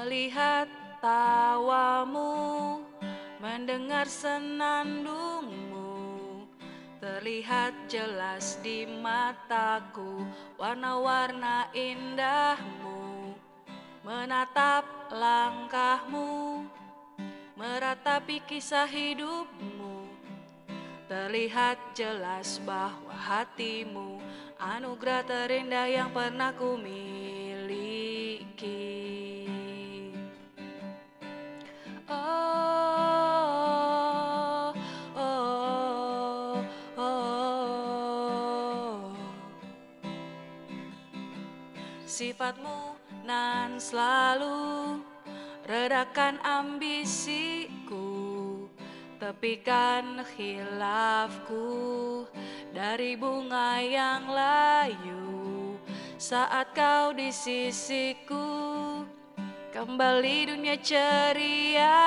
Melihat tawamu, mendengar senandungmu, terlihat jelas di mataku warna-warna indahmu, menatap langkahmu, meratapi kisah hidupmu, terlihat jelas bahwa hatimu anugerah terindah yang pernah ku miliki. Sifatmu nan selalu. Redakan ambisiku, tepikan khilafku dari bunga yang layu. Saat kau di sisiku. Kembali dunia ceria.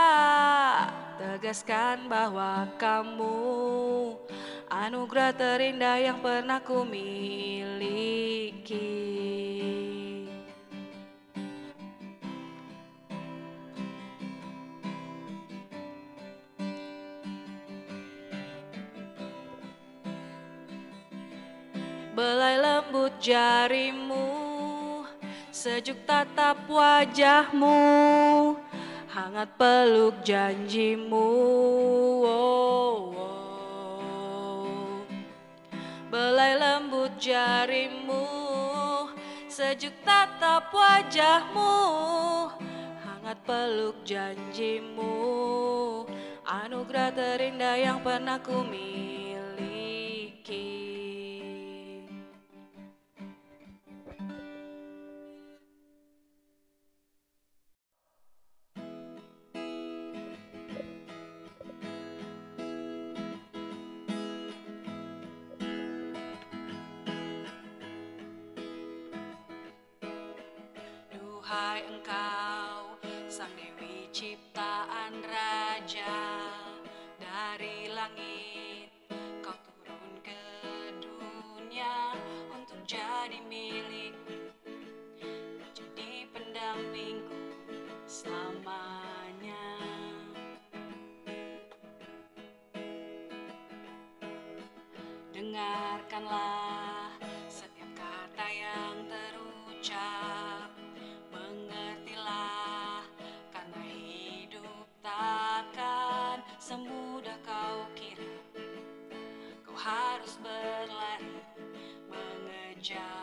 Tegaskan bahwa kamu Anugerah terindah yang pernah ku miliki Belai lembut jarimu Sejuk tatap wajahmu Hangat peluk janjimu. Oh, oh. Belai lembut jarimu Sejuk tatap wajahmu Hangat peluk janjimu. Anugerah terindah yang pernah ku miliki Duhai engkau, sang Dewi ciptaan raja dari langit, kau turun ke dunia untuk jadi milikku, jadi pendampingku selamanya. Dengarkanlah Kau harus berlari mengejarnya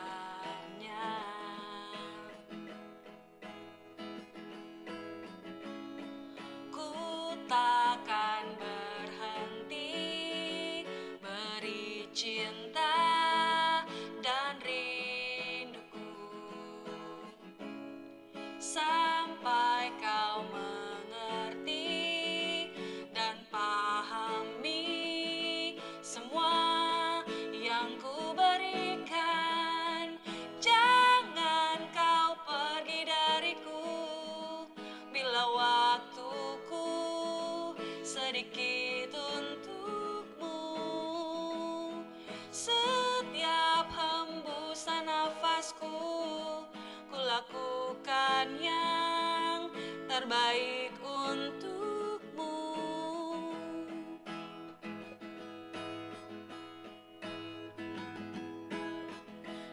terbaik untukmu.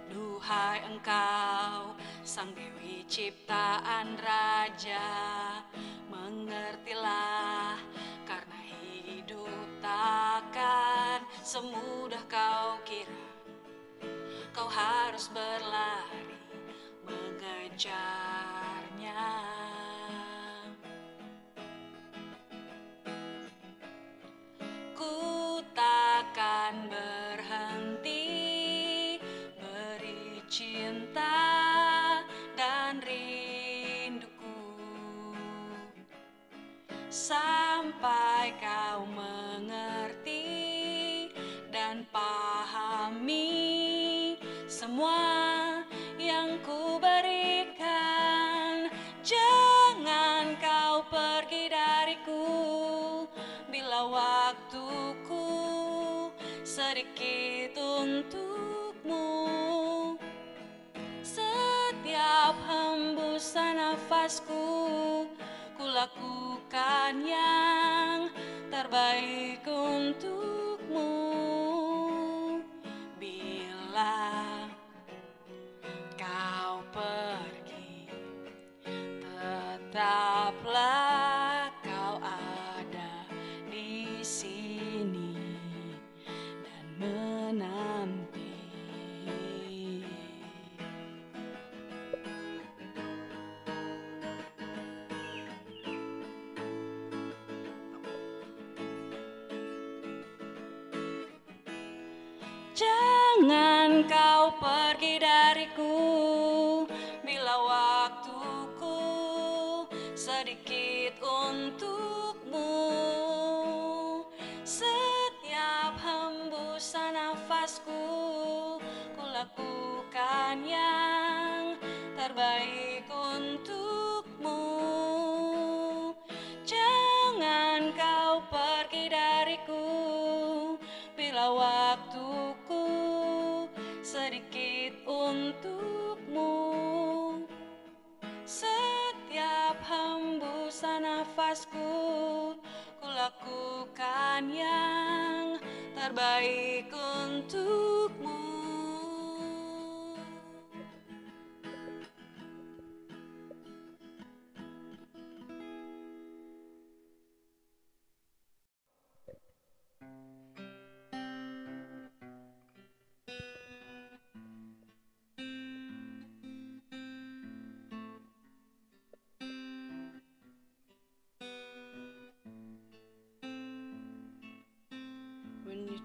Duhai engkau, sang dewi ciptaan raja, mengertilah karena hidup takkan semudah kau kira. Kau harus berlari mengejarnya. Cinta dan rinduku sampai kau mengerti dan pahami semua yang ku berikan. Jangan kau pergi dariku bila waktuku sedikit untukmu. Nafasku Ku lakukan yang terbaik untukmu pergi dariku. Bila waktuku sedikit untukmu sedikit untukmu. Setiap hembusan nafasku Ku lakukan yang terbaik untukmu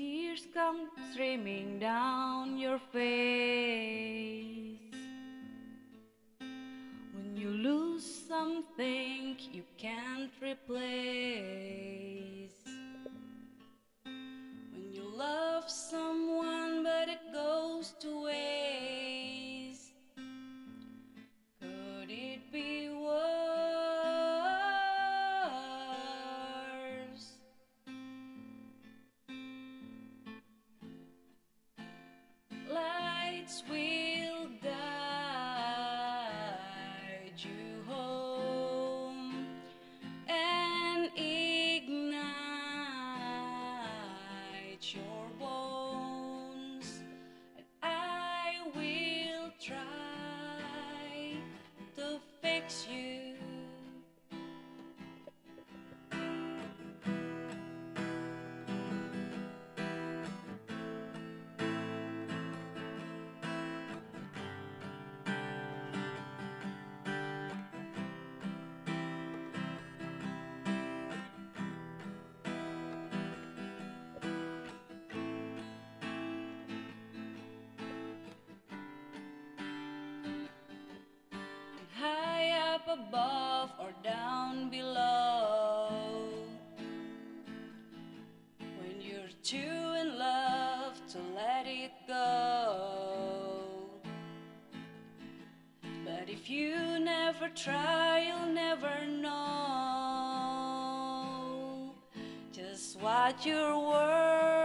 Tears come streaming down your face. sweet. Above or down below. When you're too in love to let it go. But if you never try, you'll never know just what you're worth.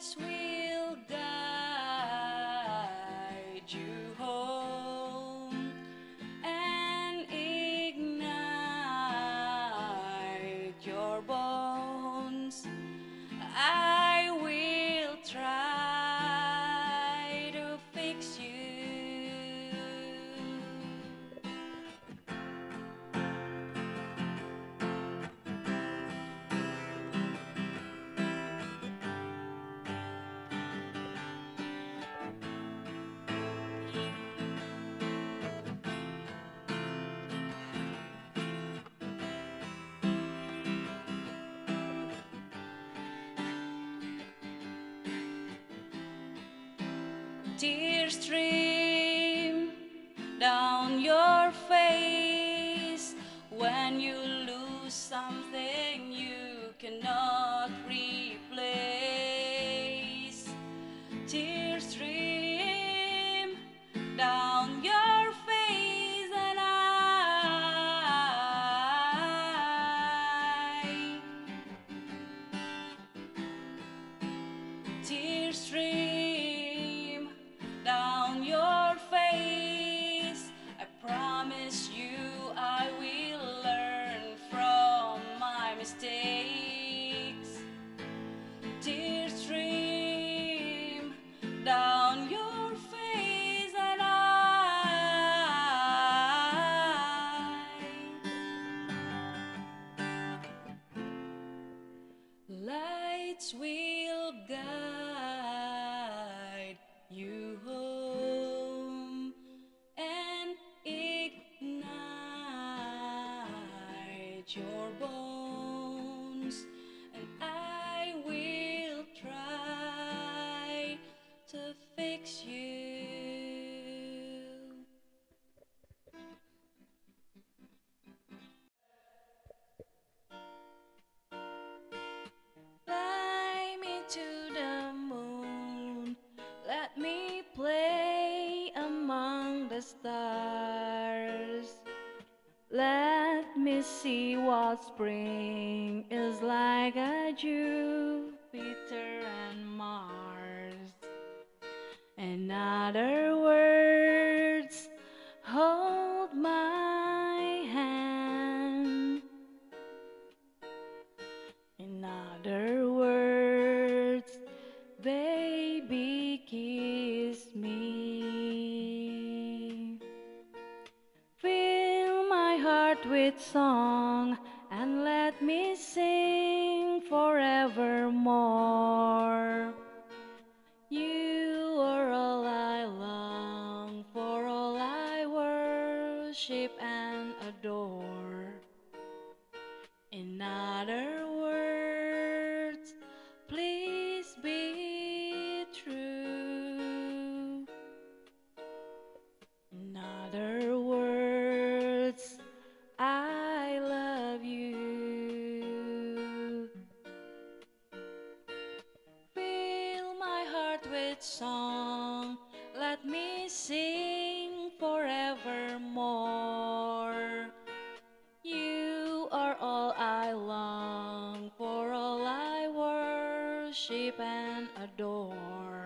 sweet. dear stream. your boy. spring is like a Jupiter and Mars. In other words, hold my hand. In other words, baby, kiss me. Fill my heart with song and let me sing forevermore. and adore.